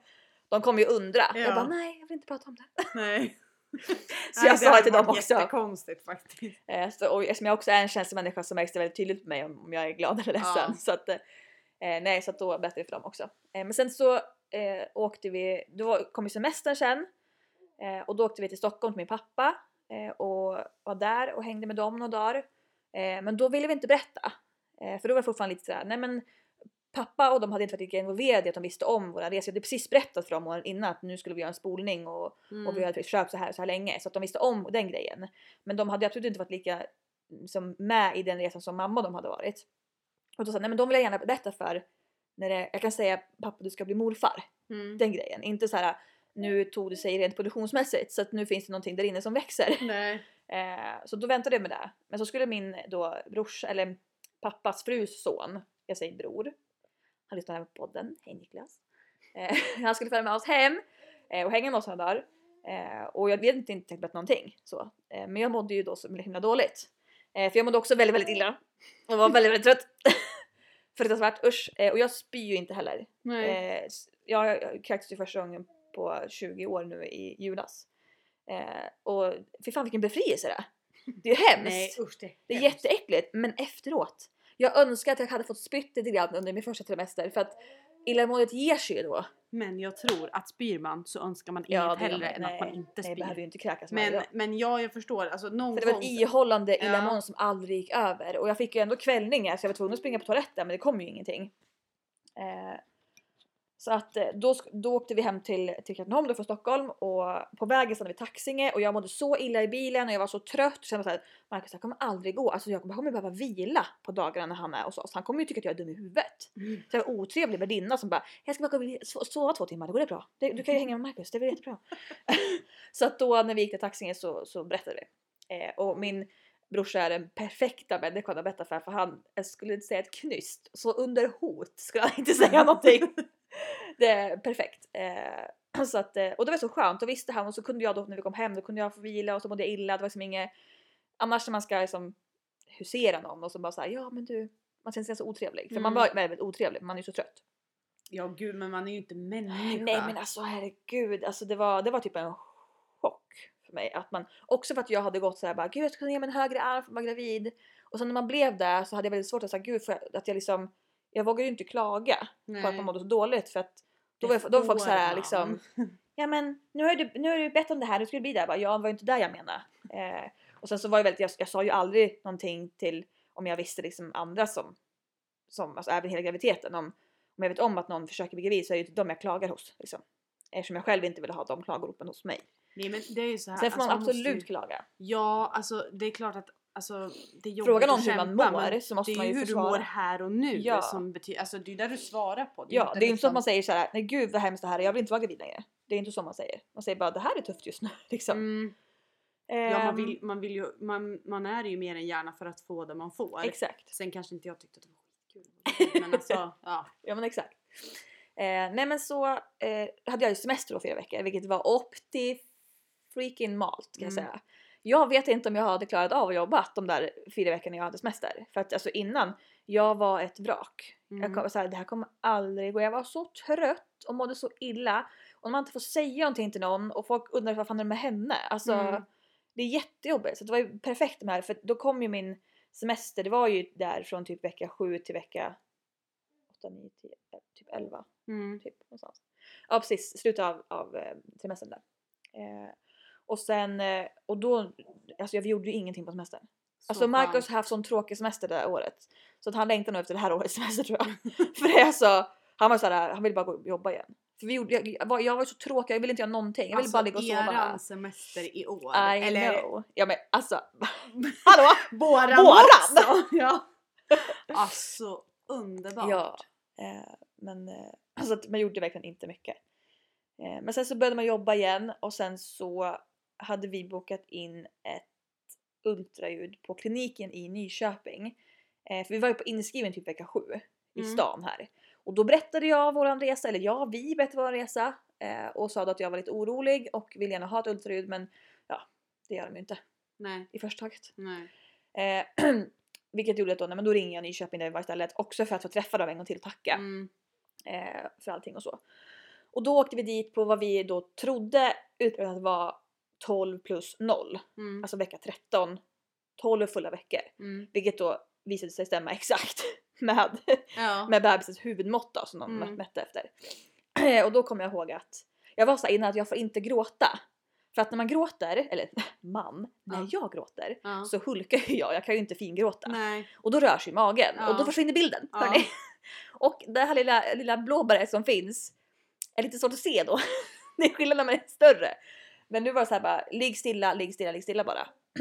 de kommer ju undra. Ja. Jag bara, nej jag vill inte prata om det. Nej. Så jag sa det till dem också. Jättekonstigt faktiskt. Eh, så, och eftersom jag också är en känslomänniska så märks det väldigt tydligt på mig om, om jag är glad eller ledsen. Ja. Så att, eh, nej, så att då berättade jag för dem också. Eh, men sen så eh, åkte vi, då kom ju semestern sen. Eh, och då åkte vi till Stockholm till min pappa eh, och var där och hängde med dem några dagar. Eh, men då ville vi inte berätta. Eh, för då var det fortfarande lite sådär, nej men pappa och de hade inte varit lika involverade i att de visste om våra resor. Jag hade precis berättat för dem månaden innan att nu skulle vi göra en spolning och Mm. och vi hade försökt så här så här länge så att de visste om den grejen. Men de hade absolut inte varit lika som med i den resan som mamma och de hade varit. Och då sa nej men de vill jag gärna berätta för när det, jag kan säga pappa du ska bli morfar. Mm. Den grejen. Inte så här nu tog det sig rent produktionsmässigt så att nu finns det någonting där inne som växer. Nej. Eh, så då väntade jag med det. Men så skulle min då brors, eller pappas frus son, jag säger bror, han lyssnar även på podden, hej Niklas. Eh, han skulle följa med oss hem eh, och hänga med oss några dagar. Eh, och jag vet inte, inte tänkt någonting så. Eh, men jag mådde ju då så himla dåligt. Eh, för jag mådde också väldigt, väldigt illa. Och var väldigt, väldigt trött. Fruktansvärt, usch. Och jag spyr ju inte heller. Nej. Jag kräktes ju första gången på 20 år nu i julas. Eh, och fy fan vilken befrielse det är. Det är ju hemskt. Nej usch det är det är hemskt. jätteäckligt men efteråt. Jag önskar att jag hade fått spytt lite grann under min första trimester för att illamåendet ger sig ju då. Men jag tror att spyr man så önskar man Ja, inget hellre än att man inte Nej, spyr. behöver ju inte kräkas men, men ja, jag förstår. Alltså någon För det var ett ihållande Ja. illamående som aldrig gick över och jag fick ju ändå kvällningar så jag var tvungen att springa på toaletten men det kom ju ingenting. Eh, så att eh, då, då åkte vi hem till, till Katrineholm då från Stockholm och på vägen stannade vi i Taxinge och jag mådde så illa i bilen och jag var så trött och kände såhär Marcus det här kommer aldrig gå, alltså jag kommer behöva vila på dagarna när han är hos oss. Han kommer ju tycka att jag är dum i huvudet. Mm. Så jag var otrevlig värdinna som bara jag ska bara gå och so- sova två timmar, det går det bra. Det, du kan ju hänga med Marcus, det blir jättebra. så att då när vi gick till Taxinge så, så berättade vi. Eh, och min brorsa är den perfekta människan att berätta för för han jag skulle inte säga ett knyst. Så under hot skulle han inte säga någonting. Det är perfekt. Eh, så att, eh, och det var så skönt, och visste han och så kunde jag då när vi kom hem då kunde jag få vila och så mådde jag illa. Det var liksom inget, annars när man ska liksom husera någon och så bara säga ja men du, man känner sig så otrevlig. För man Mm. var väldigt otrevlig, man är ju så trött. Ja gud men man är ju inte människa. Nej men alltså herregud, alltså det var, det var typ en chock för mig. Att man, också för att jag hade gått såhär bara gud jag ska ge mig en högre arm för att vara gravid. Och sen när man blev där så hade jag väldigt svårt att säga gud för att jag liksom, jag vågade ju inte klaga på att man mådde så dåligt för att då var, jag, då var folk såhär liksom Ja men nu har du, nu har du bett om det här, nu ska du bli där. Jag bara, ja det var ju inte där jag menade. Eh, och sen så var det väldigt, jag, jag sa ju aldrig någonting till om jag visste liksom andra som, som alltså även hela graviditeten. Om, om jag vet om att någon försöker bli gravid så är det ju inte dem jag klagar hos. Liksom. Eftersom jag själv inte vill ha de klagoropen hos mig. Nej men det är ju så här. Sen får man alltså, måste absolut ju- klaga. Ja alltså det är klart att alltså, det är jobbigt Fråga någon att hur man mår så måste Det man är ju ju hur du försvara. mår här och nu Ja. som betyder, alltså det är där du svarar på. Ja, det är ju inte så att man liksom- säger såhär, nej gud vad hemskt det här är, jag vill inte vara gravid längre. Det är inte så man säger. Man säger bara det här är tufft just nu. Liksom. Mm. Ja man Ehm, vill, man vill ju, man, man är ju mer än gärna för att få det man får. Exakt. Sen kanske inte jag tyckte att det var skitkul. Men alltså, ja. Ja men exakt. Eh, nej men så eh, hade jag ju semester då fyra veckor vilket var opti freaking malt kan jag Mm. säga. Jag vet inte om jag hade klarat av att jobba de där fyra veckorna jag hade semester. För att alltså innan, jag var ett vrak. Jag Mm. kom, så här, det här kommer aldrig gå. Jag var så trött och mådde så illa. Och när man inte får säga någonting till någon och folk undrar vad fan är det med henne? Alltså Mm. det är jättejobbigt. Så det var ju perfekt med det här för då kom ju min semester, det var ju där från typ vecka 7 till vecka 8, 9, 10, typ 11 Mm. typ någonstans. Ja precis, slutet av, av eh, semestern där. Eh, och sen, eh, och då, alltså jag gjorde ju ingenting på semestern. Så Alltså Marcus har haft sån tråkig semester det här året. Så att han längtar nog efter det här årets semester tror jag. För det är alltså, han var såhär, han ville bara gå och jobba igen. För vi gjorde, jag, var, jag var så tråkig, jag ville inte göra någonting. Jag ville alltså, bara ligga och sova. eran semester i år. I eller know. Ja men alltså, hallå! våran, Våran! också! ja. Alltså underbart. Ja, eh, men eh, alltså man gjorde verkligen inte mycket. Eh, men sen så började man jobba igen och sen så hade vi bokat in ett ultraljud på kliniken i Nyköping. Eh, för vi var ju på inskriven typ vecka sju i Mm. stan här. Och då berättade jag våran resa, eller ja, vi berättade vår resa eh, och sa då att jag var lite orolig och ville gärna ha ett ultraljud men ja, det gör de ju inte Nej, i första taget. Eh, vilket gjorde att då, nej, men då ringer jag Nyköping där vi var istället också för att få träffa dem en gång till och tacka Mm. eh, för allting och så. Och då åkte vi dit på vad vi då trodde uträknat var 12 plus 0, Mm. alltså vecka 13. 12 fulla veckor, Mm. vilket då visade sig stämma exakt med, Ja. med bebisens huvudmått då, som de Mm. mätte efter. och då kommer jag ihåg att jag var så innan att jag får inte gråta. För att när man gråter, eller man, när Ja. jag gråter ja. så hulkar ju jag, jag kan ju inte fingråta. Nej. Och då rör sig magen Ja. och då försvinner bilden. Ja. Och det här lilla, lilla blåbäret som finns är lite svårt att se då. det är skillnad när man är större. Men nu var det så här bara, ligg stilla, ligg stilla, ligg stilla bara.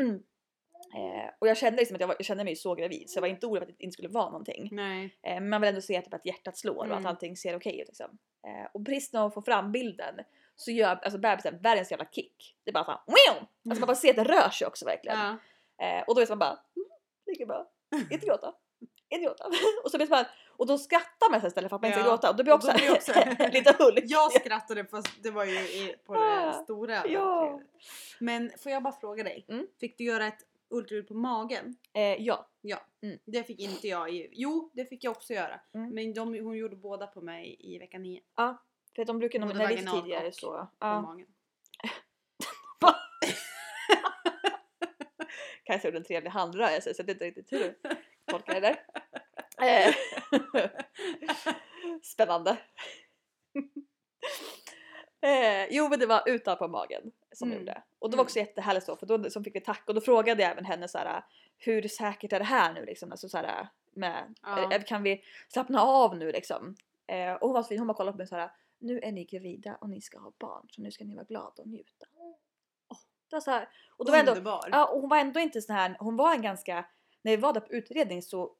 eh, och jag kände liksom att jag, var, jag kände mig så gravid så jag var inte orolig för att det inte skulle vara någonting. Nej. Eh, men man vill ändå se typ att hjärtat slår och Mm. att allting ser okej ut liksom. Eh, och precis när man får fram bilden så gör alltså bebisen världens jävla kick. Det är bara såhär! Alltså man bara ser att den rör sig också verkligen. Ja. Eh, och då är det man bara, mm, ligger bra, inte gråta, gråta. och så blir man, och då skrattar man istället för att man inte ska Ja. gråta och då blir jag också, blir också- lite hull. Jag skrattade fast det var ju i, på det Ah, stora. ja. Men får jag bara fråga dig. Mm. Fick du göra ett ultraljud på magen? Eh, ja, Ja, Mm. det fick inte jag. I, jo, det fick jag också göra. Mm. Men de, hon gjorde båda på mig i vecka 9 för de brukar nog, det är lite tidigare och så. på Ja, magen. Kajsa gjorde en trevlig handrörelse så jag vet inte riktigt hur du tolkar det där. Eh, Spännande. eh, jo men det var utanpör magen som Mm. gjorde. Och det var Mm. också jättehärligt så för då så fick vi tack och då frågade jag även henne så här hur säkert är det här nu liksom? Alltså så här med, Ja. eh, kan vi slappna av nu liksom? Eh, och hon var så fin, hon bara kollade på mig så här nu är ni gravida och ni ska ha barn så nu ska ni vara glada och njuta. Åh, det var så här, och då var ändå. Ja, och hon var ändå inte så här, hon var en ganska, när vi var där på utredning så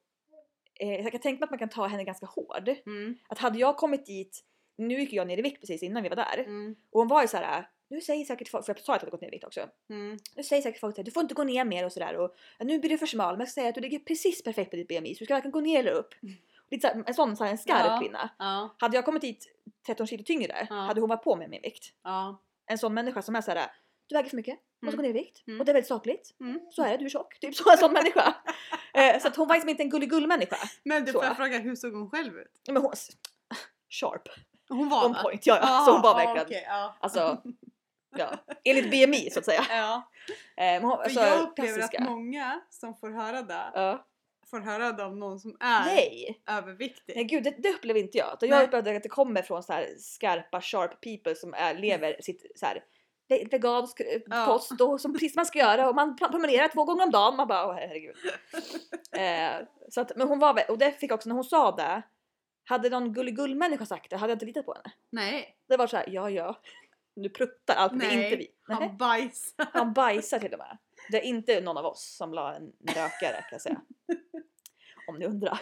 eh, jag kan tänka mig att man kan ta henne ganska hård. Mm. Att hade jag kommit dit, nu gick jag ner i vikt precis innan vi var där Mm. och hon var ju så här. Nu säger säkert folk, för jag sa att jag hade gått ner i vikt också. Mm. Nu säger säkert folk att du får inte gå ner mer och sådär och "Ja, nu blir du för smal men jag säger att du ligger precis perfekt på ditt BMI så du ska varken gå ner eller upp. Lite så här, en sån så här, en skarp Ja. kvinna. Ja. Hade jag kommit dit 13 kilo tyngre Ja. hade hon varit på med min vikt. En sån människa som är så här. Du väger för mycket, måste gå ner i vikt Mm. och det är väldigt sakligt. Mm. Så är det, du är tjock. Typ så en sån människa. Eh, så att hon var liksom inte en gulligull människa. Men du får jag fråga, hur såg hon själv ut? Men hon, sharp, Hon var on det? point. Ja, ja. Ah, så hon var ah, verkligen, okej, ja. alltså, ja, enligt BMI så att säga. Ja. Eh, hon, För alltså, jag upplever klassiska. att många som får höra det, Ja. får höra det av någon som är Nej! överviktig. Nej gud det, det upplever inte jag. Utan. Jag upplever att det kommer från så här skarpa sharp people som är, lever sitt så här, vegansk eh, Ja. kost och som precis man ska göra och man pr- promenerar två gånger om dagen. Man bara åh herregud. eh, så att, men hon var och det fick jag också när hon sa det. Hade någon gulligull människa sagt det hade jag inte litat på henne. Nej, Det var så här, ja ja. Nu pruttar allt, det är inte vi. Nej. han bajsar. Han bajsar till och med. Det är inte någon av oss som la en rökare kan jag säga. Om ni undrar.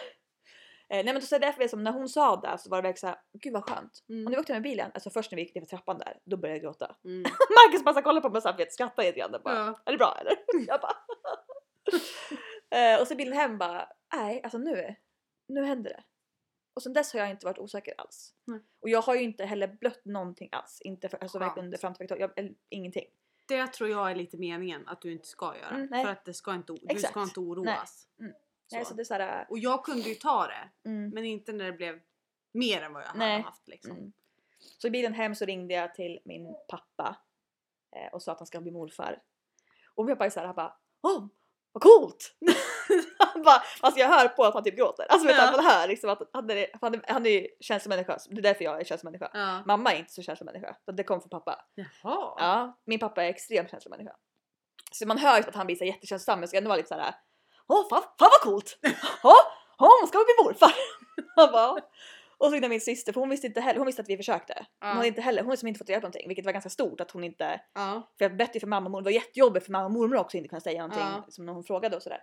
Eh, nej men så är det därför det som när hon sa det så var det verkligen såhär, gud vad skönt. Och när vi åkte med bilen, alltså först när vi gick ner för trappan där, då började jag gråta. Mm. Marcus bara så kollade på mig och så här, vet, skrattade lite grann. och Bara, Ja. Är det bra eller? Jag bara. eh, och så bilen hem bara, nej alltså nu, nu händer det. Och sen dess har jag inte varit osäker alls. Nej. Och jag har ju inte heller blött någonting alls. Inte för, alltså Skönt. verkligen under fram till jag, ingenting. Det tror jag är lite meningen att du inte ska göra. Mm, för att det ska inte, du Exakt. ska inte oroas. Nej, så det är så här, Och jag kunde ju ta det, mm. men inte när det blev mer än vad jag Nej. hade haft liksom. Mm. Så i bilen hem så ringde jag till min pappa eh, och sa att han ska bli morfar. Och min pappa är såhär, han bara Åh, vad coolt! han bara, alltså jag hör på att han typ gråter. Alltså vet du, man hör liksom att han är, han är, han är ju känslomänniska, det är därför jag är känslomänniska. Ja. Mamma är inte så känslomänniska, så det kom från pappa. Jaha. Ja, min pappa är extremt känslomänniska. Så man hör ju att han blir så jättekänslosam men ska ändå vara lite såhär Åh fan, fan vad coolt! Åh, åh ska bli morfar? Han bara, och så ringde min syster för hon visste inte heller, hon visste att vi försökte. Hon Ja. hade inte heller, hon hade som inte fått reda på någonting vilket var ganska stort att hon inte, Ja. för jag berättade för mamma och mormor, det var jättejobbigt för mamma och mormor också inte kunna säga någonting Ja. som när hon frågade och sådär.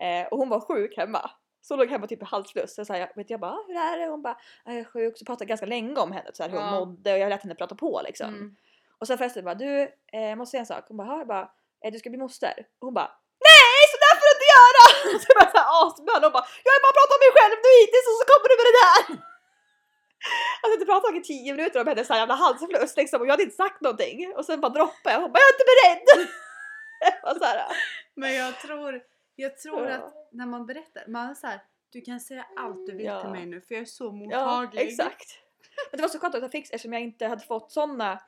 Eh, och hon var sjuk hemma. Så hon låg hemma typ i halsfluss. Så jag, vet jag bara, "Ah, hur är det? Hon bara, "Jag är sjuk. Så pratade jag ganska länge om henne, så här, hur hon Ja. mådde och jag lät henne prata på liksom. Mm. Och sen förresten bara, du eh, jag måste säga en sak. Hon bara, "Ja?" jag bara, eh, du ska bli moster. Och hon bara, inte göra! Så jag såhär asböld och bara, jag har bara pratat om mig själv nu hittills och så kommer du med det där! Alltså inte pratat i tio minuter om hennes jävla halsfluss liksom och jag hade inte sagt någonting. Och sen bara droppade jag och bara, jag är inte beredd! och så här, Men jag tror, jag tror Ja. att när man berättar, man är så här, du kan säga allt du vill Ja. till mig nu för jag är så ja, mottaglig. exakt. Men det var så skönt att jag fick eftersom jag inte hade fått såna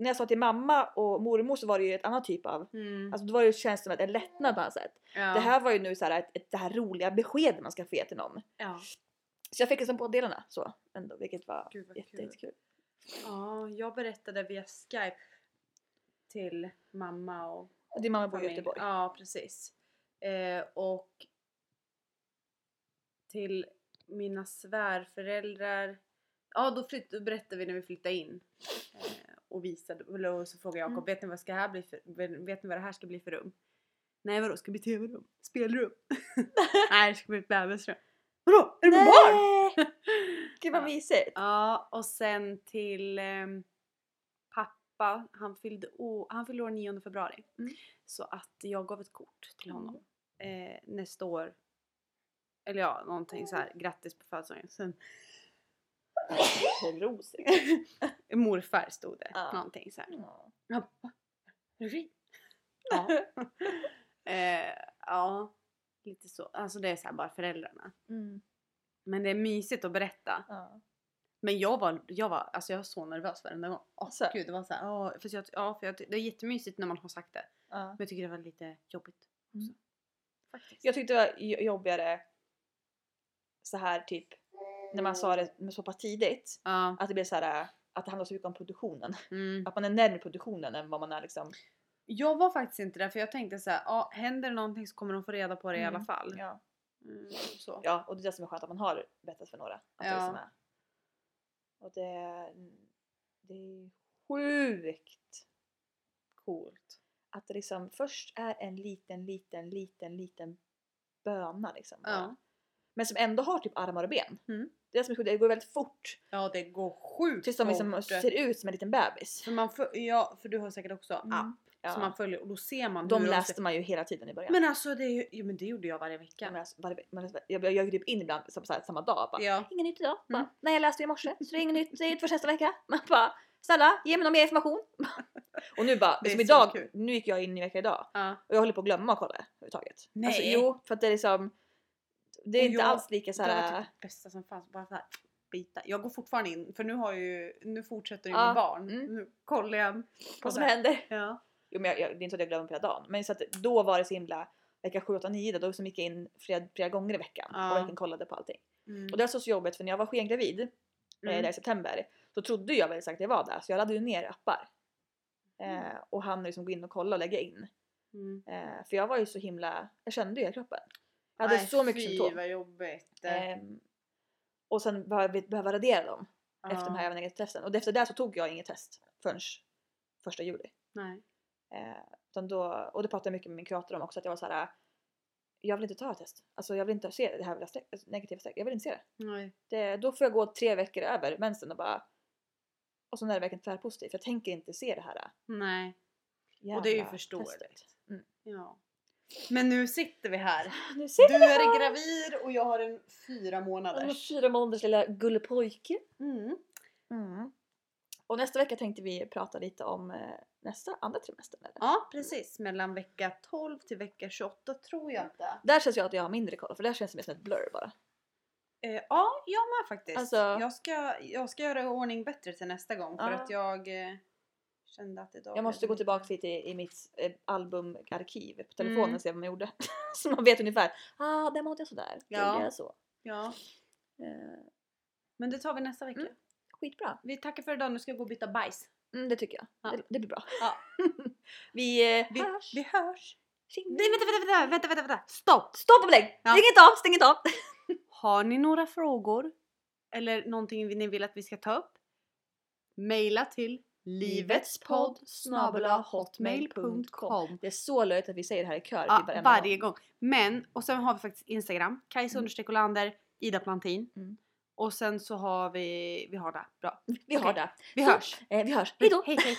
när jag sa till mamma och mormor så var det ju ett annat typ av Mm. Alltså då var det känns som en lättnad på något sätt. ja. Det här var ju nu så här ett, ett, det här roliga beskedet man ska få ge till någon. ja. Så jag fick liksom båda delarna så ändå vilket var Gud, vad jätte, kul. jättekul. ja, jag berättade via skype till mamma och Din mamma bor i. Göteborg. Ja, precis. Eh, och till mina svärföräldrar. Ja, då, flytt, då berättade vi när vi flyttade in. Eh, och visade, och så frågade Jakob, Mm. vet, ni vad ska här bli för, vet ni vad det här ska bli för rum? Nej vadå, ska det bli tv-rum? Spelrum? Nej, det ska bli ett bebisrum. Vadå? Är det med barn? Gud vad mysigt! Ja, och sen till ehm, pappa. Han fyllde, o- han fyllde år 9 februari. Mm. Så att jag gav ett kort till honom. Eh, nästa år. Eller ja, någonting så här. Grattis på födelsedagen. Sen Rosigt. morfar stod det. Ja. Någonting så här. Ja. Jag? Ja. eh, ja, lite så. Alltså det är så här bara föräldrarna. Mm. Men det är mysigt att berätta. Ja. Men jag var, jag var, alltså jag var så nervös varenda gång. Åh Alltså? gud, det var så här, åh, för jag, ja, för jag, det är jättemysigt när man har sagt det. Ja. Men jag tycker det var lite jobbigt. också. Mm. Faktiskt. Jag tyckte det var jo- jobbigare så här typ när man sa det så pass tidigt Ja. att det blev så här att det handlar så mycket om produktionen. Mm. Att man är närmare produktionen än vad man är liksom. Jag var faktiskt inte där för jag tänkte så här, ja, händer det någonting så kommer de få reda på det i Mm. alla fall. Ja. Mm, så. ja, och det är det som är skönt att man har berättat för några. Att det Ja. liksom är. Och det, det är sjukt Coolt. att det liksom först är en liten, liten, liten, liten böna liksom. Ja. Men som ändå har typ armar och ben. Mm. Det är det som är sjukt, det går väldigt fort. Ja det går sjukt Tills de liksom fort. ser ut som en liten bebis. För, man för, ja, för du har säkert också Mm. app Ja. som man följer och då ser man de läste man ju hela tiden i början. Men alltså det, är ju, ja, men det gjorde jag varje vecka. De läste varje- man läste- jag, jag, jag typ in ibland som så här, samma dag bara, Ja. Inget nytt idag. Bara, Mm. Nej jag läste i morse så det är inget nytt, det är först nästa vecka. Man bara snälla ge mig någon mer information. och nu bara, Det som idag, kul. nu gick jag in i vecka idag Ja. och jag håller på att glömma att kolla överhuvudtaget. Nej. Alltså, jo för att det är liksom det är Och inte jag- alls lika så Det var typ det bästa som fanns. Bara så här, bita. Jag går fortfarande in för nu har ju, nu fortsätter ju Ja, med barn. mm. Nu kollar jag. vad som händer. Ja. Jo men jag, jag, det är inte så att jag glömmer på hela dagen. Men så att då var det så himla vecka 7, 8, 9 då som gick jag in flera, flera gånger i veckan Ja. och verkligen kollade på allting. Mm. Och det var så jobbigt för när jag var skengravid eh, Mm. där i september så trodde jag väl sagt att jag var där så jag laddade ju ner appar. Eh, och hann liksom gå in och kolla och lägga in. Mm. Eh, för jag var ju så himla, jag kände ju i kroppen. Jag hade Nej, så mycket fy, symptom. vad jobbigt. Ehm, och sen behöva, behöva radera dem efter Ja. de här negativa testen. Och efter det så tog jag inget test förrän första juli. Nej. Eh, utan då, och det pratade jag mycket med min kurator om också att jag var så här. Jag vill inte ta ett test. Alltså jag vill inte se det här negativa strecket. Jag vill inte se det. Nej. det. Då får jag gå tre veckor över mensen och bara och så är det verkligen tvärpositivt. Jag tänker inte se det här Nej. jävla Och det är ju förståeligt. Mm. Ja. Men nu sitter vi här. Nu ser Du vi det är här! gravid och jag har en fyra En månaders. fyra månaders lilla gullepojke. Mm. Mm. Och nästa vecka tänkte vi prata lite om eh, nästa andra trimestern. Eller? Ja precis, mellan vecka 12 till vecka 28 tror jag inte. Där känns jag att jag har mindre koll för där känns det mer som ett blur bara. Eh, ja, jag med faktiskt. Alltså- jag, ska, jag ska göra i ordning bättre till nästa gång för Ja. att jag eh, kände att idag Jag måste gå tillbaka lite i, i mitt eh, albumarkiv på telefonen Mm. och se vad man gjorde. så man vet ungefär. Ah, där mådde jag sådär. Ja. gjorde jag så. Ja, Eh, men det tar vi nästa vecka. Mm. skitbra. Vi tackar för idag, nu ska jag gå och byta bajs. Mm, det tycker jag. Ja. Det, det blir bra. Ja. vi eh, Vi hörs. Vi hörs! Nej vänta, vänta, vänta, vänta, vänta, vänta. stopp! Stopp och belägg! Ja. Stäng inte av, stäng inte av! Har ni några frågor eller någonting ni vill att vi ska ta upp? Maila till livetspodd hotmail.com Det är så löjligt att vi säger det här i kör Ja, typ varje gång. gång. Men, och sen har vi faktiskt Instagram, Kajsa Mm. Olander, Ida Plantin. Mm. Och sen så har vi, vi har det, bra. Vi har Okej. det. Vi Så, hörs! Eh, vi hörs. Hejdå! Hej hej!